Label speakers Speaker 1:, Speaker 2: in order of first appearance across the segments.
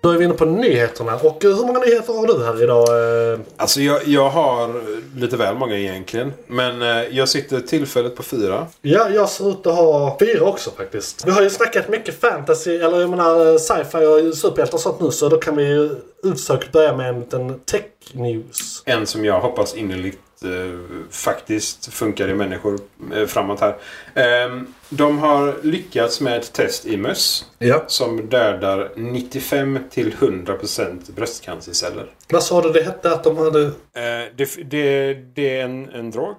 Speaker 1: Då är vi inne på nyheterna. Och eh, hur många nyheter har du här idag? eh?
Speaker 2: Alltså jag, jag har lite väl många egentligen. Men eh, jag sitter tillfället på fyra.
Speaker 1: Ja, jag ser ut att ha fyra också faktiskt. Vi har ju snackat mycket fantasy, eller jag menar sci-fi och superhjältar och sånt nu. Så då kan vi ju utsökt börja med en liten tech news.
Speaker 2: En som jag hoppas innerligt eh, faktiskt funkar i människor eh, framåt här. Ehm, de har lyckats med ett test i möss.
Speaker 1: Ja.
Speaker 2: Som dödar 95 till 100% bröstcancerceller.
Speaker 1: Vad sa du det hette att de hade?
Speaker 2: Eh, det, det, det är en, en drog.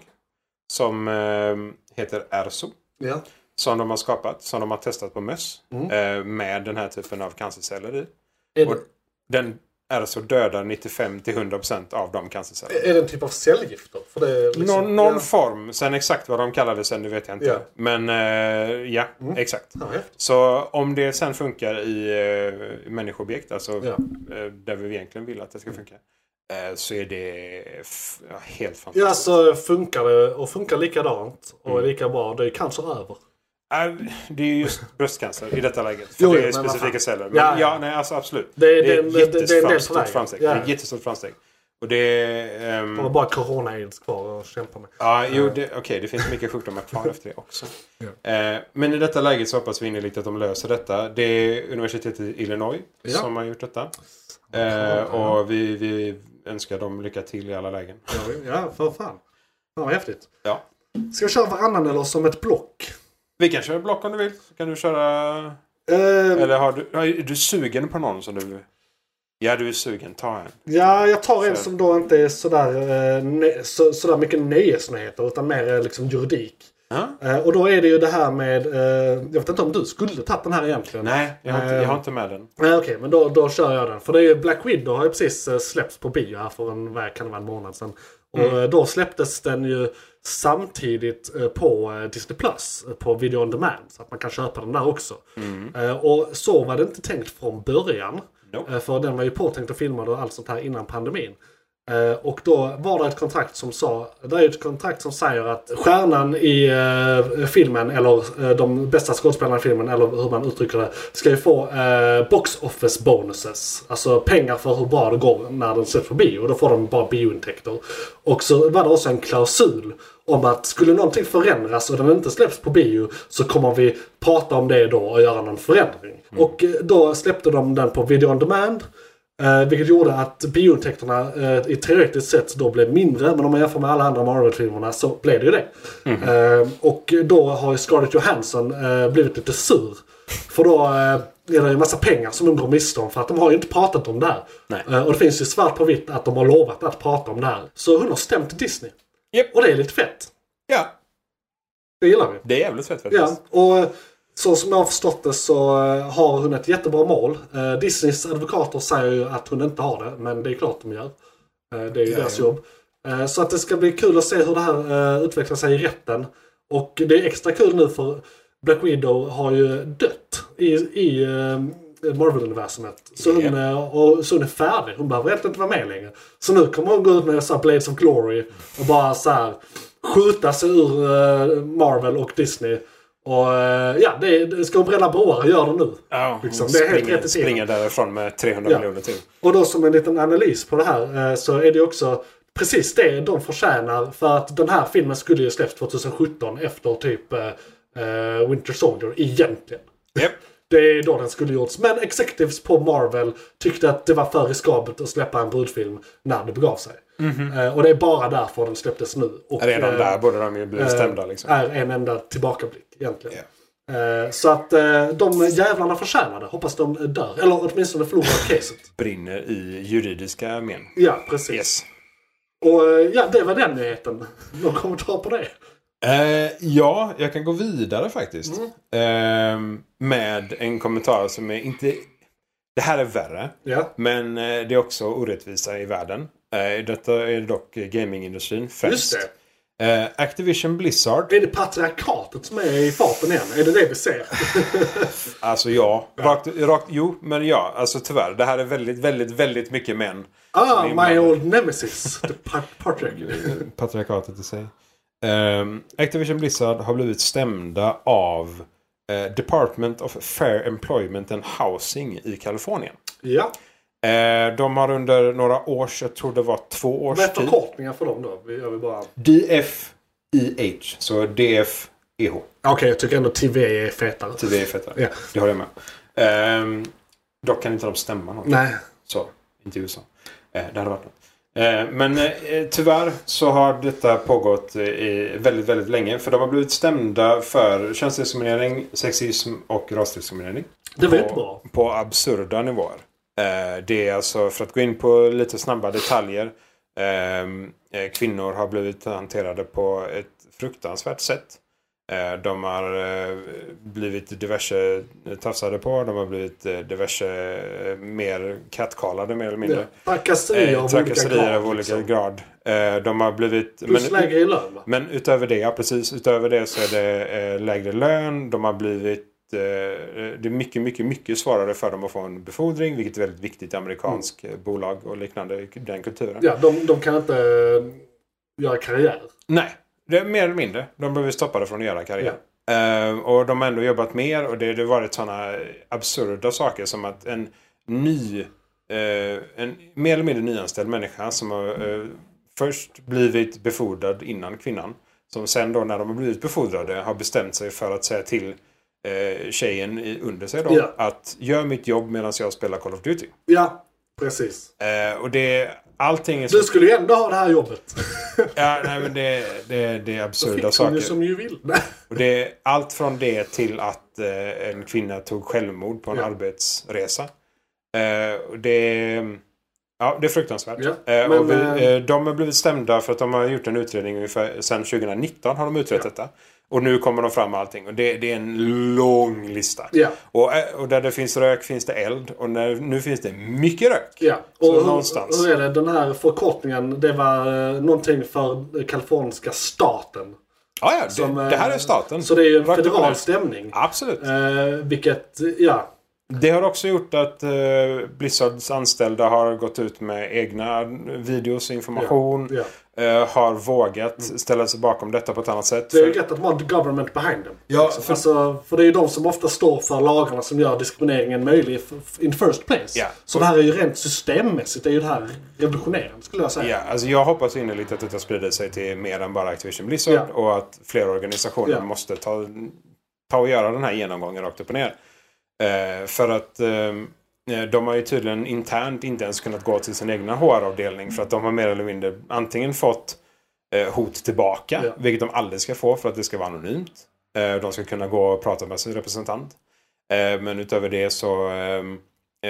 Speaker 2: Som eh, heter Erso.
Speaker 1: Ja.
Speaker 2: Som de har skapat. Som de har testat på möss.
Speaker 1: Mm.
Speaker 2: Eh, med den här typen av cancerceller i. Den Erso dödar 95 till 100% av de cancercellerna.
Speaker 1: är det en typ av cellgifter? För det är liksom,
Speaker 2: Någon, någon
Speaker 1: ja.
Speaker 2: form. Sen exakt vad de kallar det sen, det vet jag inte.
Speaker 1: Ja. Mm.
Speaker 2: Men eh, ja, exakt.
Speaker 1: Ja.
Speaker 2: Så om det sen funkar i eh, människoobjekt, alltså
Speaker 1: Ja.
Speaker 2: eh, där vi egentligen vill att det ska funka. Eh, så är det ja, helt
Speaker 1: Ja,
Speaker 2: fantastiskt.
Speaker 1: så funkar det och funkar likadant och
Speaker 2: Mm.
Speaker 1: är lika bra. Då är cancer över.
Speaker 2: Äh, det är just bröstcancer i detta läget. För
Speaker 1: Jo,
Speaker 2: det är specifika celler. Men,
Speaker 1: Ja,
Speaker 2: ja, nej, alltså absolut.
Speaker 1: Det är-
Speaker 2: det är
Speaker 1: det-
Speaker 2: ett jättestort framsteg.
Speaker 1: Ja.
Speaker 2: Det är ett jättestort framsteg. Och det är... ehm,
Speaker 1: De har bara corona-aids kvar att kämpa med.
Speaker 2: Ja, jo, det, okej, det finns mycket sjukdomar kvar efter det också. Eh, men i detta läget så hoppas vi innerligt att de löser detta. Det är universitetet i Illinois
Speaker 1: Ja.
Speaker 2: som har gjort detta. Eh, och vi, vi önskar dem lycka till i alla lägen.
Speaker 1: Ja, Ja, för fan. Fan vad häftigt.
Speaker 2: Ja.
Speaker 1: Ska vi köra varannan eller som ett block?
Speaker 2: Vi kan köra block om du vill. Så kan du köra...
Speaker 1: Eh,
Speaker 2: Eller har du, är du sugen på någon som du... Ja, du är sugen. Ta en.
Speaker 1: ja, jag tar en
Speaker 2: Så-
Speaker 1: som då inte är sådär, eh, så, sådär mycket nöjesnyheter utan mer liksom juridik. Eh, och då är det ju det här med, eh, jag vet inte om du skulle tagit den här egentligen.
Speaker 2: Nej, jag har, inte, jag har inte med den.
Speaker 1: Nej okej, men då, då kör jag den. För det är ju Black Widow har ju precis släppts på bio här för en, vad kan det vara, en månad sedan. Och
Speaker 2: Mm.
Speaker 1: eh, då släpptes den ju samtidigt eh, på eh, Disney Plus, på Video On Demand. Så att man kan köpa den där också. Eh, Och så var det inte tänkt från början. Eh, För den var ju påtänkt och filmad och allt sånt här innan pandemin. Eh, Och då var det ett kontrakt som sa, det är ett kontrakt som säger att stjärnan i eh, filmen eller eh, de bästa skådespelarna i filmen eller hur man uttrycker det ska ju få box office bonuses. Alltså pengar för hur bra det går när den släpps på bio. Och då får de bara biointäkter. Och så var det också en klausul om att skulle någonting förändras och den inte släpps på bio så kommer vi prata om det då och göra någon förändring. Och eh, då släppte de den på video on demand. Eh, vilket gjorde att biointäkterna eh, i teoretiskt sett då blev mindre. Men om man jämför med alla andra Marvel-filmerna så blev det ju det. Eh, och då har ju Scarlett Johansson eh, blivit lite sur. För då eh, är det ju en massa pengar som de går miste om. För att de har ju inte pratat om det här. Eh, och det finns ju svart på vitt att de har lovat att prata om det här. Så hon har stämt Disney.
Speaker 2: Japp.
Speaker 1: Och det är lite fett.
Speaker 2: Ja,
Speaker 1: Det gillar vi.
Speaker 2: det är jävligt fett faktiskt.
Speaker 1: Ja, och så som jag har förstått det så eh, har hon ett jättebra mål. Eh, Disneys advokater säger ju att hon inte har det, men det är klart de gör. Eh, det är ju
Speaker 2: Ja,
Speaker 1: deras
Speaker 2: ja.
Speaker 1: jobb. Så att det ska bli kul att se hur det här utvecklar sig i rätten. Och det är extra kul nu för Black Widow har ju dött i, i Marvel-universumet. Så, hon, och, så hon är färdig. Hon behöver egentligen inte vara med längre. Så nu kommer hon gå ut med så här Blades of Glory och bara så här skjuta sig ur Marvel och Disney. Och eh, ja, det, det ska bränna broar, gör det nu.
Speaker 2: Ja,
Speaker 1: Liksom, det är helt rätt i tiden.
Speaker 2: springer därifrån med 300
Speaker 1: Ja.
Speaker 2: miljoner till.
Speaker 1: Och då som en liten analys på det här eh, så är det också precis det de förtjänar. För att den här filmen skulle ju släppts 2017 efter typ eh, Winter Soldier egentligen.
Speaker 2: Japp.
Speaker 1: Det är då den skulle gjorts. Men executives på Marvel tyckte att det var för riskabelt att släppa en brudfilm när det begav sig. Eh, och det är bara därför den släpptes nu. Och,
Speaker 2: Redan
Speaker 1: eh,
Speaker 2: där borde de ju bli stämda liksom.
Speaker 1: är en enda tillbakablick egentligen. Eh, Så att eh, de jävlarna förtjänar det. Hoppas de dör. Eller åtminstone förlorar caset.
Speaker 2: Brinner i juridiska men.
Speaker 1: Ja, precis.
Speaker 2: Yes.
Speaker 1: Och eh, ja, det var den nyheten. Någon kommentar på det?
Speaker 2: Eh, ja, jag kan gå vidare faktiskt.
Speaker 1: Mm.
Speaker 2: Eh, med en kommentar som är inte... Det här är värre.
Speaker 1: Ja.
Speaker 2: Men eh, det är också orättvisa i världen. Eh, detta är dock gamingindustrin främst.
Speaker 1: Just det.
Speaker 2: Eh, Activision Blizzard.
Speaker 1: Är det patriarkatet som är i farten igen? Är det det vi ser?
Speaker 2: Alltså ja. Rakt, rakt, jo, men ja. Alltså tyvärr. Det här är väldigt, väldigt, väldigt mycket män.
Speaker 1: Ah, my old nemesis. The pa- patriarch.
Speaker 2: Patriarkatet i sig. Ehm, Activision Blizzard har blivit stämda av eh, Department of Fair Employment and Housing i Kalifornien.
Speaker 1: Ja.
Speaker 2: Eh, de har under några års, jag tror det var två års
Speaker 1: Vad är
Speaker 2: tid.
Speaker 1: förkortningen för dem då? Vi- vill bara...
Speaker 2: DFEH. Så DFEH.
Speaker 1: Okej, jag tycker ändå TV är fetare.
Speaker 2: TV är fetare.
Speaker 1: Ja.
Speaker 2: Det håller jag med. Ehm, dock kan inte de stämma någon.
Speaker 1: Nej.
Speaker 2: Så, inte i USA. Eh, det hade varit något. Eh, men eh, tyvärr så har detta pågått eh, väldigt, väldigt länge. För de har blivit stämda för könsdiskriminering, sexism och rasdiskriminering.
Speaker 1: Det var
Speaker 2: på,
Speaker 1: inte bra.
Speaker 2: På absurda nivåer. Eh, det är alltså, för att gå in på lite snabba detaljer. ehm, eh, kvinnor har blivit hanterade på ett fruktansvärt sätt. Eh, De har blivit diverse tafsade på. De har blivit diverse mer catcallade mer eller mindre.
Speaker 1: Ja. Trakasserier av olika
Speaker 2: Trakasserier
Speaker 1: grad.
Speaker 2: av olika
Speaker 1: liksom.
Speaker 2: grad. De har blivit...
Speaker 1: Plus lägre i lön va?
Speaker 2: men utöver det, ja precis. Utöver det så är det lägre lön. De har blivit... Eh, det är mycket, mycket, mycket svårare för dem att få en befordring. Vilket är väldigt viktigt i amerikansk eh, bolag och liknande. Den kulturen.
Speaker 1: Ja, de, de kan inte eh, göra karriär.
Speaker 2: Nej, det är mer eller mindre. De blev stoppade från att göra karriär. Eh, och de har ändå jobbat mer och det har varit sådana absurda saker som att en ny, eh, en mer eller mindre nyanställd människa som har eh, först blivit befordrad innan kvinnan. Som sen då när de har blivit befordrade har bestämt sig för att säga till eh, tjejen under sig då
Speaker 1: Ja.
Speaker 2: att gör mitt jobb medan jag spelar Call of Duty.
Speaker 1: Ja, precis.
Speaker 2: Eh, och det, allting är så...
Speaker 1: Du skulle ju ändå ha det här jobbet.
Speaker 2: Ja, nej, men det, det, det är
Speaker 1: Då
Speaker 2: absurda
Speaker 1: fick
Speaker 2: saker.
Speaker 1: ju som ju vill.
Speaker 2: Och det allt från det till att eh, en kvinna tog självmord på en
Speaker 1: Ja.
Speaker 2: arbetsresa. Eh, och det, ja, det är fruktansvärt.
Speaker 1: Ja,
Speaker 2: eh,
Speaker 1: men,
Speaker 2: vi,
Speaker 1: eh,
Speaker 2: eh, de har blivit stämda för att de har gjort en utredning ungefär sedan 2019 har de utrett
Speaker 1: Ja.
Speaker 2: detta. Och nu kommer de fram med allting. Och det, det är en lång lista.
Speaker 1: Ja.
Speaker 2: Och, eh, och där det finns rök finns det eld. Och när, nu finns det mycket rök. Så
Speaker 1: och hur,
Speaker 2: någonstans.
Speaker 1: hur är det? Den här förkortningen, det var eh, någonting för kaliforniska staten.
Speaker 2: Ja, ja, det,
Speaker 1: Som,
Speaker 2: det här är
Speaker 1: eh,
Speaker 2: staten.
Speaker 1: Så det är ju en federal stämning.
Speaker 2: Absolut.
Speaker 1: Eh, vilket, ja.
Speaker 2: Det har också gjort att eh, Blizzards anställda har gått ut med egna videos och information.
Speaker 1: ja.
Speaker 2: Eh, har vågat ställa sig bakom detta på ett annat sätt.
Speaker 1: Det är ju
Speaker 2: För-
Speaker 1: rätt att man har government behind them.
Speaker 2: Ja,
Speaker 1: för...
Speaker 2: för-
Speaker 1: Alltså, för det är ju de som ofta står för lagarna som gör diskrimineringen möjlig in first place.
Speaker 2: Ja.
Speaker 1: Så det här är ju rent systemmässigt, det är ju det här revolutionerande skulle jag säga.
Speaker 2: Ja, alltså jag hoppas innerligt att detta sprider sig till mer än bara Activision Blizzard.
Speaker 1: Ja.
Speaker 2: Och att fler organisationer
Speaker 1: Ja.
Speaker 2: måste ta, ta och göra den här genomgången rakt upp och ner. Eh, för att eh, de har ju tydligen internt inte ens kunnat gå till sin egna HR-avdelning. För att de har mer eller mindre antingen fått eh, hot tillbaka.
Speaker 1: Ja.
Speaker 2: Vilket de aldrig ska få för att det ska vara anonymt. Eh, de ska kunna gå och prata med sin representant. Eh, men utöver det så eh,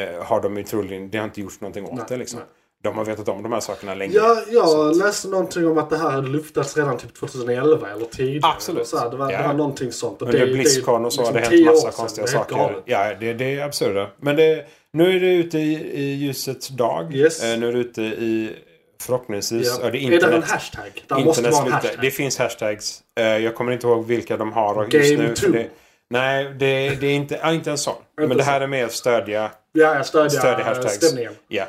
Speaker 2: eh, har de ju troligen det har inte gjort någonting åt
Speaker 1: Nej,
Speaker 2: det. Liksom.
Speaker 1: nej.
Speaker 2: De har vetat om de här sakerna länge.
Speaker 1: Ja, jag
Speaker 2: Så
Speaker 1: läste någonting om att det här hade luftats redan typ 2011 eller tidigare.
Speaker 2: Absolut.
Speaker 1: Så här, det, var,
Speaker 2: Ja.
Speaker 1: det var någonting sånt. Och
Speaker 2: Under
Speaker 1: det-
Speaker 2: Blizzcon och så
Speaker 1: liksom
Speaker 2: har det
Speaker 1: tio
Speaker 2: hänt massa konstiga
Speaker 1: Det
Speaker 2: saker.
Speaker 1: galet.
Speaker 2: Ja, det, det är absurda. Men det, nu är det ute i, i ljusets dag.
Speaker 1: Yes.
Speaker 2: Eh, nu är det ute i förhoppningsvis
Speaker 1: Ja.
Speaker 2: är det
Speaker 1: är det en
Speaker 2: internet.
Speaker 1: hashtag? Det måste
Speaker 2: internet
Speaker 1: vara en hashtag.
Speaker 2: Det finns hashtags. Eh, jag kommer inte ihåg vilka de har just
Speaker 1: Game
Speaker 2: nu. för
Speaker 1: two.
Speaker 2: Det, nej, det, det är inte, ja, inte en sån. Men det här
Speaker 1: så.
Speaker 2: är mer att stödja
Speaker 1: Ja, jag stödjer,
Speaker 2: Stödjer hashtags.
Speaker 1: stämningen.
Speaker 2: Ja.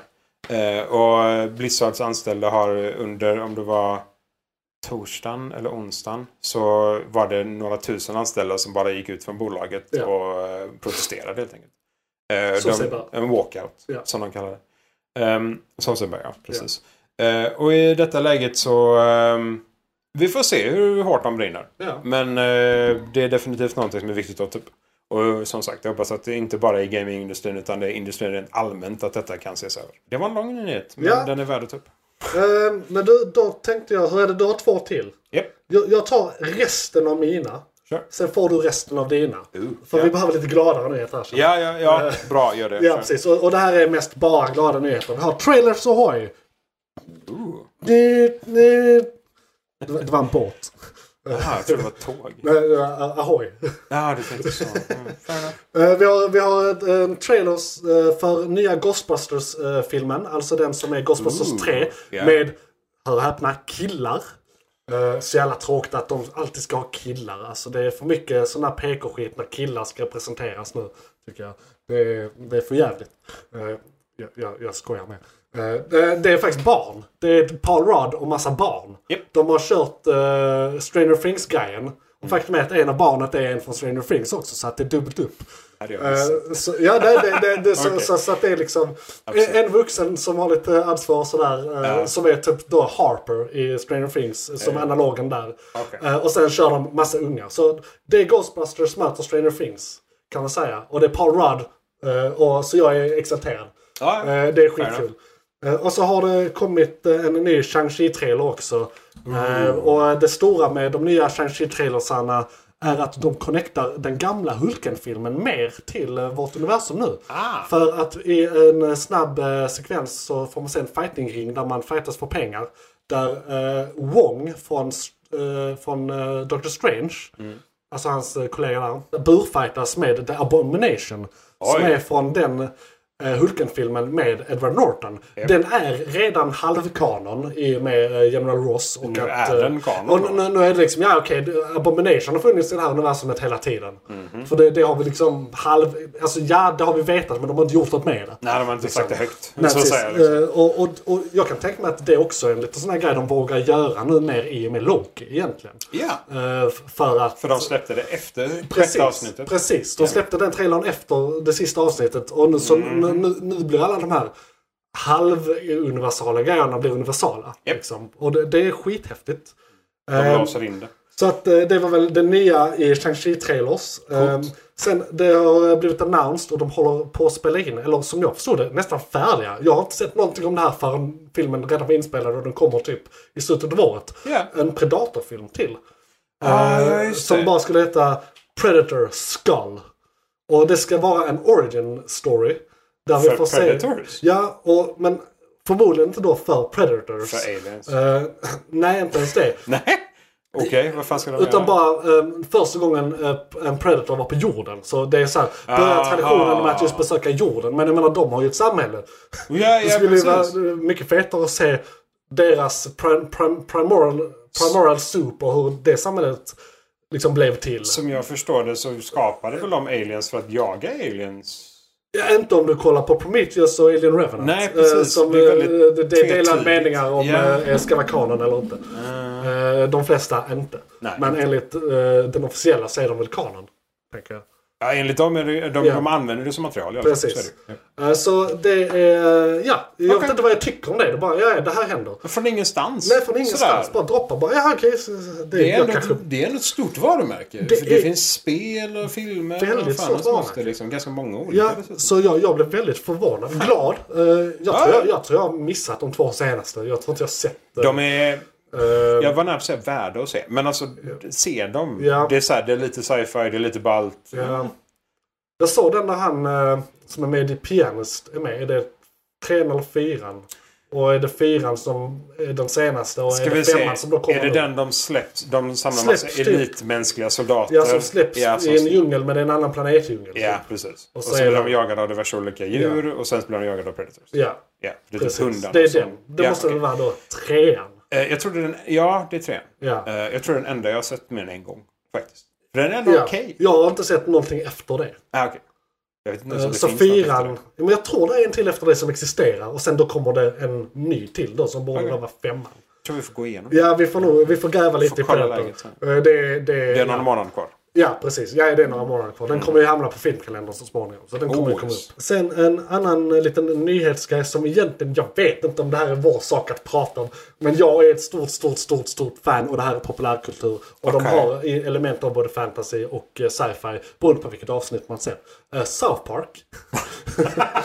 Speaker 2: Eh, och Blizzards anställda har under, om det var torsdagen eller onsdagen, så var det några tusen anställda som bara gick ut från bolaget
Speaker 1: Ja.
Speaker 2: och eh, protesterade helt enkelt. Eh,
Speaker 1: Så bara.
Speaker 2: en walkout,
Speaker 1: Ja.
Speaker 2: som de kallar det. Um, som sig ja. Precis. Eh, och i detta läget så... ehm, vi får se hur hårt de brinner.
Speaker 1: Ja.
Speaker 2: Men eh, det är definitivt någonting som är viktigt att ta upp. Och som sagt, jag hoppas att det inte bara är i gamingindustrin utan det är industrin rent allmänt att detta kan ses över. Det var en lång nyhet, men
Speaker 1: Ja.
Speaker 2: den är värd att ta upp.
Speaker 1: Ehm, men du, då tänkte jag, hur är det, du har två till.
Speaker 2: Japp,
Speaker 1: Jag, jag tar resten av mina.
Speaker 2: kör.
Speaker 1: Sen får du resten av dina. För
Speaker 2: ja.
Speaker 1: vi behöver lite gladare nyheter här. jag.
Speaker 2: Ja, ja, ja. Bra, gör det.
Speaker 1: Ja, precis. Och, och det här är mest bara glada nyheter. Vi har trailers ahoy!
Speaker 2: Ooh.
Speaker 1: Det, det, det var- det var en båt.
Speaker 2: Jaha, jag trodde det var tåg.
Speaker 1: Nej, eh, Ahoy.
Speaker 2: Ja, du tänkte så. Mm.
Speaker 1: Eh, Vi har, vi har en trailers eh, för nya Ghostbusters-filmen. Alltså den som är Ghostbusters
Speaker 2: Ooh,
Speaker 1: 3.
Speaker 2: ja.
Speaker 1: Med, hör och häpna, killar. Eh, Så jävla tråkigt att de alltid ska ha killar. Alltså det är för mycket sån här PK-skit när killar ska presenteras nu. Tycker jag. Det är, det är för jävligt. Jag, jag, jag skojar med. Eh, Det, är faktiskt barn. Det är Paul Rudd och massa barn.
Speaker 2: Japp.
Speaker 1: De har kört uh, Stranger Things-grejen. Och faktum är att en av barnet är en från Stranger Things också. Så att det är dubbelt upp. Eh, så, ja, det, det, det, det, så,
Speaker 2: Okej.
Speaker 1: så, så att det är liksom
Speaker 2: Absolut.
Speaker 1: en, en vuxen som har lite ansvar sådär. eh,
Speaker 2: Ja.
Speaker 1: Som är typ då Harper i Stranger Things. Som
Speaker 2: Ja.
Speaker 1: analogen där. Eh, och sen kör de massa ungar. Så det är Ghostbusters möter Stranger Things. Kan man säga. Och det är Paul Rudd. och, så jag är exalterad.
Speaker 2: Ja,
Speaker 1: Eh, det är skitkul. Eh, och så har det kommit eh, en ny Shang-Chi-trailer också. Eh, och det stora med de nya Shang-Chi-trailersarna är att de connectar den gamla Hulken-filmen mer till vårt universum nu.
Speaker 2: Ah.
Speaker 1: För att i en snabb sekvens så får man se en fighting-ring där man fightas för pengar. Där Wong från, från Doctor Strange,
Speaker 2: Mm.
Speaker 1: alltså hans kollega där, burfightas med The Abomination. Som
Speaker 2: Oj.
Speaker 1: är från den Hulken-filmen med Edward Norton.
Speaker 2: Japp.
Speaker 1: Den är redan halvkanon i med eh, General Ross. Och
Speaker 2: Nu
Speaker 1: att,
Speaker 2: är
Speaker 1: eh,
Speaker 2: den kanon
Speaker 1: Och nu, nu är det liksom, ja okej, det- Abomination har funnits i det här universumet hela tiden.
Speaker 2: Mhm.
Speaker 1: För det, det har vi liksom halv... Alltså ja, det har vi vetat men de har inte gjort något med det.
Speaker 2: Nej, de har inte sagt det högt.
Speaker 1: Nej,
Speaker 2: så säger liksom.
Speaker 1: Eh, och, och, och jag kan tänka mig att det också är en liten sån här grej de vågar göra nu mer i och med Loki egentligen.
Speaker 2: Ja,
Speaker 1: Eh, för att...
Speaker 2: för de släppte det efter
Speaker 1: Precis,
Speaker 2: avsnittet.
Speaker 1: precis. De släppte den trailern efter det sista avsnittet. Och nu, så,
Speaker 2: Mm.
Speaker 1: Nu, nu, nu blir alla de här halvuniversala grejerna blir universala.
Speaker 2: Japp.
Speaker 1: Liksom. Och det, det är skithäftigt.
Speaker 2: De
Speaker 1: Eh,
Speaker 2: låser in det.
Speaker 1: så att eh, det var väl det nya i Shang-Chi-trailers. Eh, sen det har blivit announced och de håller på att spela in, eller som jag förstod det, nästan färdiga. Jag har inte sett någonting om det här förrän filmen redan var inspelad och den kommer typ i slutet av året.
Speaker 2: Ja.
Speaker 1: En Predator-film till.
Speaker 2: Ah,
Speaker 1: Eh,
Speaker 2: just
Speaker 1: som bara skulle heta Predator Skull. Och det ska vara en origin story. Där vi
Speaker 2: För
Speaker 1: får se...
Speaker 2: Predators?
Speaker 1: Ja, och, men förmodligen inte då för Predators.
Speaker 2: För aliens?
Speaker 1: Eh, nej, inte ens det.
Speaker 2: Nej? Okej, vad fan ska de
Speaker 1: Utan
Speaker 2: göra?
Speaker 1: bara um, första gången eh, en predator var på jorden. Så det är så här, börjar
Speaker 2: Aha.
Speaker 1: traditionen med att just besöka jorden. Men jag menar de har ju ett samhälle.
Speaker 2: Ja,
Speaker 1: Det
Speaker 2: ja
Speaker 1: skulle ju vara mycket fetare att se deras prim, prim, primoral, primoral soup och hur det samhället liksom blev till.
Speaker 2: Som jag förstår det så skapade väl de aliens för att jaga aliens?
Speaker 1: Inte om du kollar på Prometheus och Alien Revenant.
Speaker 2: Nej, precis.
Speaker 1: Eh, Som
Speaker 2: Det är
Speaker 1: eh,
Speaker 2: väldigt
Speaker 1: det, det är delade meningar om yeah. ska vara kanon eller inte. Eh, De flesta inte.
Speaker 2: Nej,
Speaker 1: Men enligt eh, den officiella så är de väl kanon. Tänker jag.
Speaker 2: Ja, enligt dem är det, de,
Speaker 1: Ja.
Speaker 2: de använder det som material i alla fall.
Speaker 1: Precis.
Speaker 2: Så är det. Ja.
Speaker 1: Eh, Så det är, ja, jag
Speaker 2: Okej.
Speaker 1: vet inte vad jag tycker om det. Det är bara, ja, det här händer.
Speaker 2: Från ingenstans.
Speaker 1: Nej, från ingenstans.
Speaker 2: Sådär.
Speaker 1: Bara droppar bara, ja så- så- Det,
Speaker 2: Det är, ändå
Speaker 1: kanske,
Speaker 2: det är ändå ett stort varumärke.
Speaker 1: Det
Speaker 2: Det, det
Speaker 1: är-
Speaker 2: finns spel och filmer
Speaker 1: Väldigt
Speaker 2: och
Speaker 1: stort varumärke.
Speaker 2: liksom, ganska många olika.
Speaker 1: ja,
Speaker 2: dessutom.
Speaker 1: så jag, jag blev väldigt förvånad. Glad. Eh, Jag,
Speaker 2: Ja,
Speaker 1: tror
Speaker 2: ja.
Speaker 1: jag, jag tror jag har missat de två senaste. Jag tror inte jag har sett det.
Speaker 2: De är,
Speaker 1: Eh,
Speaker 2: jag var nära att säga värda att se. Men alltså, se dem.
Speaker 1: Ja.
Speaker 2: Det, är så här, det är lite sci-fi, det är lite ballt.
Speaker 1: ja. Jag såg den när han eh, som är med i Pianist är med. Är det trean eller fyran? Och är det fyran som är den senaste? Och
Speaker 2: Ska
Speaker 1: är det femman som då kommer
Speaker 2: är det den de släpps? De samlar
Speaker 1: Släpps
Speaker 2: massa
Speaker 1: typ.
Speaker 2: elitmänskliga soldater.
Speaker 1: Ja, som släpps
Speaker 2: Ja, som
Speaker 1: i en djungel men det är en annan planetdjungel.
Speaker 2: Ja, precis. Och
Speaker 1: så
Speaker 2: så,
Speaker 1: är
Speaker 2: blir
Speaker 1: de-
Speaker 2: de jagade av diverse olika djur och sen blir de jagade av predators.
Speaker 1: Ja,
Speaker 2: Ja, det är typ
Speaker 1: precis.
Speaker 2: hundarna.
Speaker 1: Det är den. Det
Speaker 2: ja,
Speaker 1: måste
Speaker 2: okej.
Speaker 1: väl vara då trean?
Speaker 2: Eh, Jag trodde den... Ja, det är trean.
Speaker 1: Ja.
Speaker 2: Eh, Jag tror den enda jag har sett mer än en gång. Faktiskt. För den är ändå
Speaker 1: ja.
Speaker 2: okej.
Speaker 1: Jag har inte sett någonting efter det.
Speaker 2: Ah, okej. Jag vet inte det
Speaker 1: Så
Speaker 2: efter
Speaker 1: fyran,
Speaker 2: det.
Speaker 1: men jag tror det är en till efter det som existerar och sen då kommer det en ny till då som borde
Speaker 2: Okej.
Speaker 1: vara femman.
Speaker 2: Jag tror vi får gå igenom.
Speaker 1: Ja, vi får nog vi får gräva lite
Speaker 2: Får
Speaker 1: i
Speaker 2: sen.
Speaker 1: Eh, Det, det,
Speaker 2: Det är någon
Speaker 1: ja.
Speaker 2: månad kvar.
Speaker 1: Ja, precis. Ja, det är några månader kvar. Den kommer ju hamna på filmkalendern så småningom. Så den kommer
Speaker 2: Oh,
Speaker 1: komma
Speaker 2: yes.
Speaker 1: upp. Sen en annan eh, liten nyhetsgrej som egentligen, jag vet inte om det här är vår sak att prata om. Men jag är ett stort, stort, stort, stort fan och det här är populärkultur. Och de
Speaker 2: Okej.
Speaker 1: har element av både fantasy och eh, sci-fi beroende på vilket avsnitt man ser. Eh, South Park.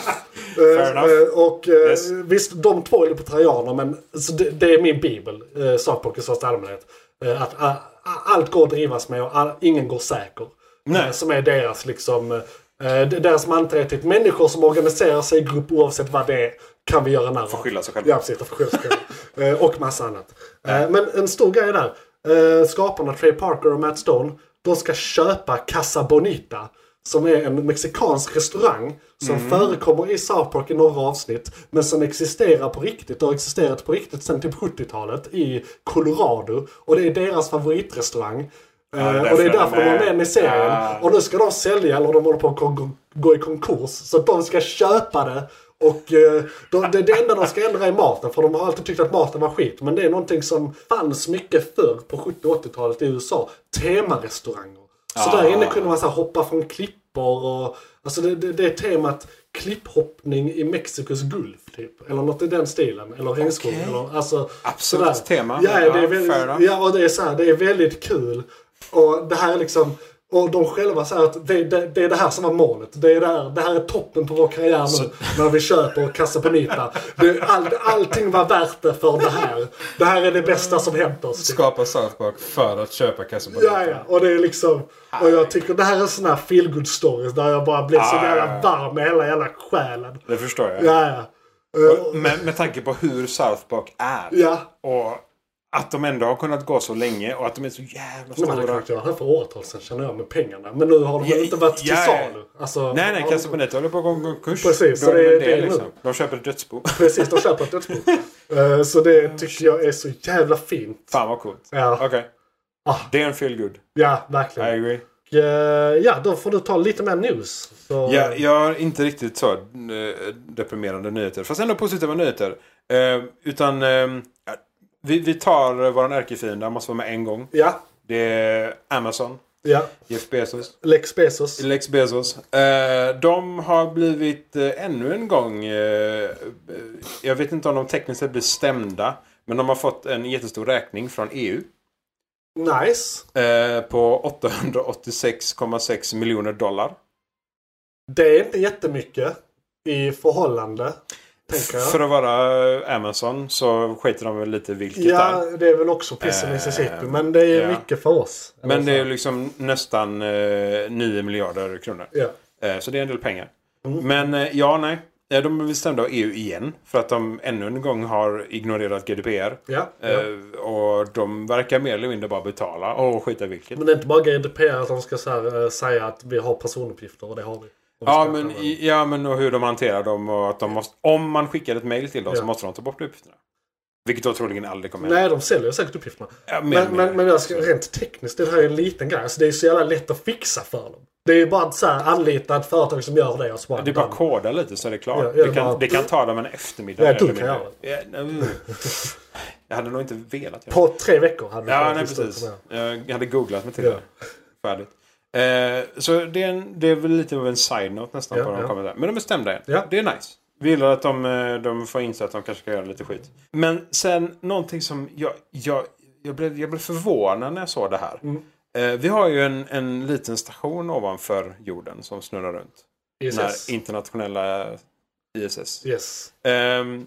Speaker 1: Eh, och
Speaker 2: Yes.
Speaker 1: visst, de två är libertarianer men så det, det är min bibel, South Park i största allmänhet. Att ah, allt går att drivas med och all, ingen går säker.
Speaker 2: Nej.
Speaker 1: Eh, som är deras liksom, eh, deras är typ människor som organiserar sig i grupp oavsett vad det är kan vi göra narr av.
Speaker 2: Får skylla sig själv.
Speaker 1: Ja, precis. Skylla sig själv. Eh, och massa annat. Eh, Men en stor grej där. skaparna Trey Parker och Matt Stone, de ska köpa Casa Bonita. Som är en mexikansk restaurang som förekommer i South Park i några avsnitt. Men som existerar på riktigt och har existerat på riktigt sedan typ 70-talet i Colorado. Och det är deras favoritrestaurang. Eh, och det är
Speaker 2: därför de är-
Speaker 1: med i serien.
Speaker 2: Ah.
Speaker 1: Och nu ska de sälja, eller de håller på att gå, gå i konkurs. Så att de ska köpa det. Och eh, de, det, det enda de ska ändra är maten. För de har alltid tyckt att maten var skit. Men det är någonting som fanns mycket förr på 70 och 80-talet i USA. Temarestauranger. Så
Speaker 2: Ah.
Speaker 1: där inne kunde man så hoppa från klippor och... Alltså det, det, det är temat klipphoppning i Mexikos Gulf typ. Eller något i den stilen. Eller regnskog. Eller, alltså, sådär.
Speaker 2: tema.
Speaker 1: Ja, det är
Speaker 2: Ja,
Speaker 1: väldigt, ja, och det är så här, det är väldigt kul. Och det här är liksom... Och de själva säger att det, det, det är det här som var målet. Det, är det, här, det här är toppen på vår karriär nu. När vi köper Casa. Det, all, allting var värt det för det här. Det här är det bästa som hänt oss.
Speaker 2: Skapa South Park för att köpa Casa Bonita.
Speaker 1: Ja, ja. Och det är liksom... Och jag tycker det här är sån här feelgood stories där jag bara blir så
Speaker 2: Ah,
Speaker 1: jävla varm med hela jävla själen.
Speaker 2: Det förstår jag.
Speaker 1: Ja, ja.
Speaker 2: Och Med, med tanke på hur South Park är.
Speaker 1: Ja.
Speaker 2: Och att de ändå har kunnat gå så länge och att de är så jävla
Speaker 1: De hade
Speaker 2: stora.
Speaker 1: kunnat göra det här för åratal sedan känner jag med pengarna. Men nu har de
Speaker 2: Ja,
Speaker 1: inte varit till
Speaker 2: ja,
Speaker 1: salu. Alltså,
Speaker 2: Nej, nej, Casa Bonita håller på att gå konkurs.
Speaker 1: Precis,
Speaker 2: Då
Speaker 1: så
Speaker 2: är
Speaker 1: det-
Speaker 2: väl
Speaker 1: det är
Speaker 2: liksom.
Speaker 1: nu.
Speaker 2: De köper ett dödsbo.
Speaker 1: Precis, de köper ett dödsbo. Eh, Så det tycker jag är så jävla fint.
Speaker 2: Fan vad coolt.
Speaker 1: Ja,
Speaker 2: Okej.
Speaker 1: Ah.
Speaker 2: Det är en feel good.
Speaker 1: ja
Speaker 2: I
Speaker 1: verkligen.
Speaker 2: agree.
Speaker 1: Och, eh, Ja, då får du ta lite mer news. Så,
Speaker 2: Ja, jag har inte riktigt så eh, deprimerande nyheter. Fast ändå positiva nyheter. Eh, utan eh, ja, vi, vi tar vår ärkefiende, han måste vara med en gång.
Speaker 1: ja,
Speaker 2: Det är Amazon.
Speaker 1: ja.
Speaker 2: Jeff Bezos.
Speaker 1: Lex Bezos.
Speaker 2: Lex Bezos. Eh, de har blivit eh, ännu en gång, eh, jag vet inte om de tekniskt sett blir stämda. Men de har fått en jättestor räkning från EU.
Speaker 1: Nice.
Speaker 2: Eh, på 886,6 miljoner dollar.
Speaker 1: Det är inte jättemycket i förhållande.
Speaker 2: För att vara Amazon så skiter de väl lite vilket
Speaker 1: Ja,
Speaker 2: där.
Speaker 1: det är väl också piss i
Speaker 2: Eh,
Speaker 1: Mississippi. Men det är
Speaker 2: ja.
Speaker 1: mycket för oss.
Speaker 2: Men det är liksom nästan eh, 9 miljarder kronor.
Speaker 1: Ja.
Speaker 2: Eh, så det är en del pengar.
Speaker 1: Mm.
Speaker 2: Men eh, ja, nej. Eh, De är bestämda av EU igen. För att de ännu en gång har ignorerat GDPR.
Speaker 1: Ja, ja.
Speaker 2: Eh, och de verkar mer eller mindre bara betala och skita vilket.
Speaker 1: Men det är inte bara GDPR att de ska här, eh, säga att vi har personuppgifter och det har vi.
Speaker 2: Ja men, i- ja, men och hur de hanterar dem och att de måste... Om man skickar ett mail till dem så
Speaker 1: Ja.
Speaker 2: måste de ta bort uppgifterna. Vilket då troligen aldrig kommer hända.
Speaker 1: Nej, de säljer säkert uppgifterna.
Speaker 2: Ja,
Speaker 1: Men, men, men jag ska, rent tekniskt, det här är en liten grej. Alltså, det är så jävla lätt att fixa för dem. Det är ju bara att så här, anlita ett företag som gör det och så bara...
Speaker 2: Det är bara att koda lite så är det klart.
Speaker 1: Ja,
Speaker 2: det, kan,
Speaker 1: bara-
Speaker 2: det kan ta dem en eftermiddag.
Speaker 1: Ja, du kan göra
Speaker 2: nej, Jag hade nog inte velat göra
Speaker 1: På tre veckor hade vi
Speaker 2: Ja, nej precis. Jag hade googlat mig till det. Färdigt. Eh, så det är, en, det är väl lite av en side-note nästan
Speaker 1: Ja,
Speaker 2: på de
Speaker 1: ja.
Speaker 2: där. Men de är stämda.
Speaker 1: Ja.
Speaker 2: Det är nice. Vi gillar att de, eh, de får inse att de kanske ska göra lite skit. Men sen någonting som jag, jag, jag, blev, jag blev förvånad när jag såg det här.
Speaker 1: Mm.
Speaker 2: Eh, vi har ju en, en liten station ovanför jorden som snurrar runt. Den här
Speaker 1: ISS.
Speaker 2: internationella ISS.
Speaker 1: Yes.
Speaker 2: Ehm,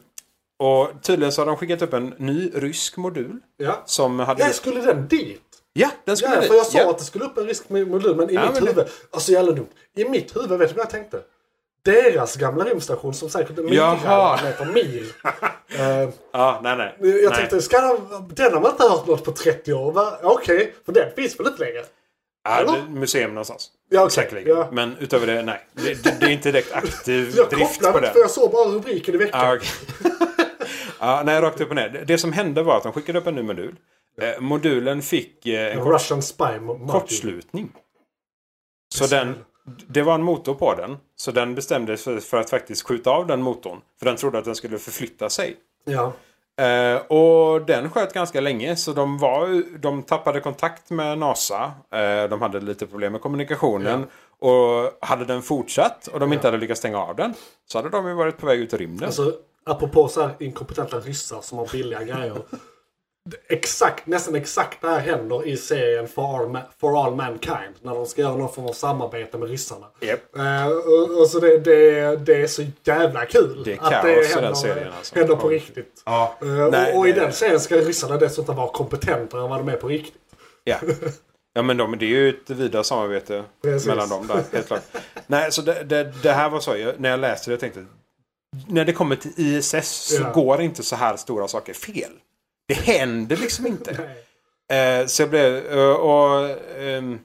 Speaker 2: och tydligen så har de skickat upp en ny rysk modul.
Speaker 1: Ja.
Speaker 2: Som hade...
Speaker 1: Ja, skulle den dit?
Speaker 2: Ja, den skulle
Speaker 1: Ja, för jag sa
Speaker 2: Ja.
Speaker 1: att det skulle upp en riskmodul, men i
Speaker 2: Ja,
Speaker 1: mitt
Speaker 2: men det-
Speaker 1: huvud... Alltså jävla dumt. I mitt huvud, vet du vad jag tänkte? Deras gamla rymdstation som säkert är mycket meter mil. Eh,
Speaker 2: Ja, nej, nej.
Speaker 1: jag
Speaker 2: nej.
Speaker 1: tänkte, ska de, den har man inte hört något på 30 år. va? Okej, för den finns väl inte längre?
Speaker 2: Ja, det museum någonstans.
Speaker 1: Ja, okej.
Speaker 2: Säkerligen.
Speaker 1: Ja.
Speaker 2: Men utöver det, nej. Det, det, det är inte direkt aktiv
Speaker 1: Jag
Speaker 2: drift på
Speaker 1: inte för jag såg bara rubriken i veckan.
Speaker 2: Ja, okej. ja, nej, rakt upp och ner. Det- Det som hände var att de skickade upp en ny modul. Eh, modulen fick eh, en kort,
Speaker 1: spy.
Speaker 2: Kortslutning. Så den, det var en motor på den. Så den bestämde sig för att faktiskt skjuta av den motorn. För den trodde att den skulle förflytta sig.
Speaker 1: Ja.
Speaker 2: Eh, och den sköt ganska länge så de, var, de tappade kontakt med NASA. Eh, de hade lite problem med kommunikationen. Och hade den fortsatt och de inte hade lyckats stänga av den så hade de ju varit på väg ut i rymden.
Speaker 1: Alltså, apropå så här inkompetenta ryssar som har billiga grejer. Exakt, nästan exakt det här händer i serien For All, Ma- For All Mankind. När de ska göra någon form av samarbete med ryssarna.
Speaker 2: Japp.
Speaker 1: Eh, och, och så det, det, det är så jävla kul.
Speaker 2: Det
Speaker 1: att det händer,
Speaker 2: den serien, alltså.
Speaker 1: händer på riktigt.
Speaker 2: Ja.
Speaker 1: Eh,
Speaker 2: Nej,
Speaker 1: och, och i den serien ska ryssarna dessutom vara kompetentare än vad de är på riktigt.
Speaker 2: Ja. ja men de, det är ju ett vidare samarbete
Speaker 1: Precis.
Speaker 2: mellan dem där. Helt klart. Nej, så det, det, det här var så. Jag, när jag läste det jag tänkte när det kommer till ISS så
Speaker 1: Ja.
Speaker 2: går inte så här stora saker fel. Det händer liksom inte. Eh, så jag blev... eh, och, ehm,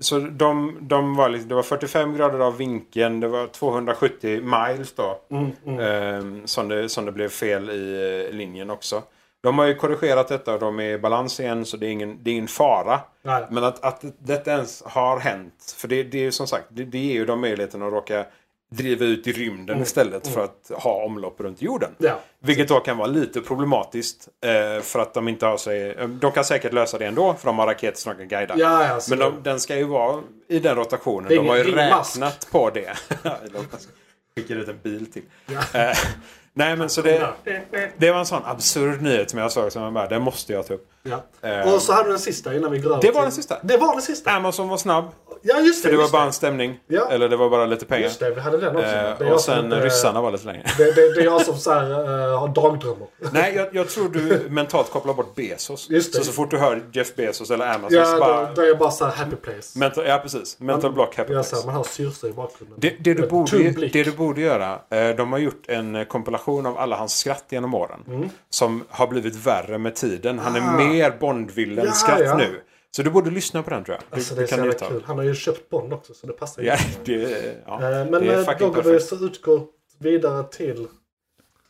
Speaker 2: så de, de var liksom, det var 45 grader av vinkeln. Det var 270 miles då.
Speaker 1: Mm, mm.
Speaker 2: ehm, som, det, som det blev fel i eh, linjen också. De har ju korrigerat detta och de är i balans igen så det är ingen, det är ingen fara.
Speaker 1: Nej.
Speaker 2: Men att, att detta ens har hänt. För det, det är ju som sagt, det, det ger ju dem möjligheten att råka driva ut i rymden istället för att ha omlopp runt jorden.
Speaker 1: Mm. Ja.
Speaker 2: Vilket då kan vara lite problematiskt. Eh, för att de inte har sig... eh, De kan säkert lösa det ändå för de har raketer som de kan guida.
Speaker 1: Ja, ja,
Speaker 2: Men de, den ska ju vara i den rotationen.
Speaker 1: Det
Speaker 2: De har ju räknat på det. de skickar ut en bil till. Eh, nej men så det, det var en sån absurd nyhet som jag såg som jag bara, den måste jag ta upp. Eh,
Speaker 1: Och så hade du den sista innan vi går över
Speaker 2: Det var
Speaker 1: till-
Speaker 2: den sista.
Speaker 1: Det var den sista.
Speaker 2: Amazon var snabb.
Speaker 1: Ja, just det.
Speaker 2: För det var bara en stämning.
Speaker 1: Ja.
Speaker 2: Eller det var bara lite pengar.
Speaker 1: Just det, vi hade den också.
Speaker 2: Eh, och sen
Speaker 1: inte-
Speaker 2: ryssarna var lite längre.
Speaker 1: Det, det, det är jag som så här, eh, har dagdrömmar.
Speaker 2: Nej, jag, jag tror du mentalt kopplar bort Bezos.
Speaker 1: Just det.
Speaker 2: Så så fort du hör Jeff Bezos eller Amazon
Speaker 1: Ja,
Speaker 2: så bara...
Speaker 1: då, är jag bara så här happy place.
Speaker 2: Mental, ja, precis. Mental block happy
Speaker 1: Jag så här,
Speaker 2: place.
Speaker 1: man hör syrsa i bakgrunden.
Speaker 2: Det, det, du borde, det du borde göra, eh, de har gjort en kompilation av alla hans skratt genom åren. Som har blivit värre med tiden. Han är
Speaker 1: Mm. Ah.
Speaker 2: mer Bondvillen
Speaker 1: Ja,
Speaker 2: skratt
Speaker 1: ja.
Speaker 2: nu. Så du borde lyssna på den tror jag.
Speaker 1: Alltså, det är så jävla kul. Han har ju köpt Bond också så det passar ju.
Speaker 2: Ja, det, ja,
Speaker 1: Eh, Men
Speaker 2: det är
Speaker 1: eh,
Speaker 2: fucking
Speaker 1: då går vi
Speaker 2: perfekt.
Speaker 1: så utgår vidare till...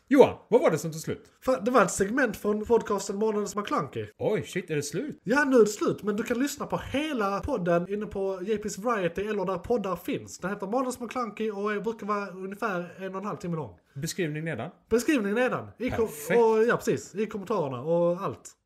Speaker 3: Johan, vad var det som tog slut?
Speaker 1: Det var ett segment från podcasten Månadens McKlunky.
Speaker 3: Oj, shit, är det slut?
Speaker 1: Ja, nu är det slut, men du kan lyssna på hela podden inne på JP's Variety eller där poddar finns. Den heter Månadens McKlunky och brukar vara ungefär en och en halv timme lång.
Speaker 3: Beskrivning nedan.
Speaker 1: Beskrivningen nedan. I
Speaker 3: Perfekt.
Speaker 1: och, ja, precis. I kommentarerna och allt.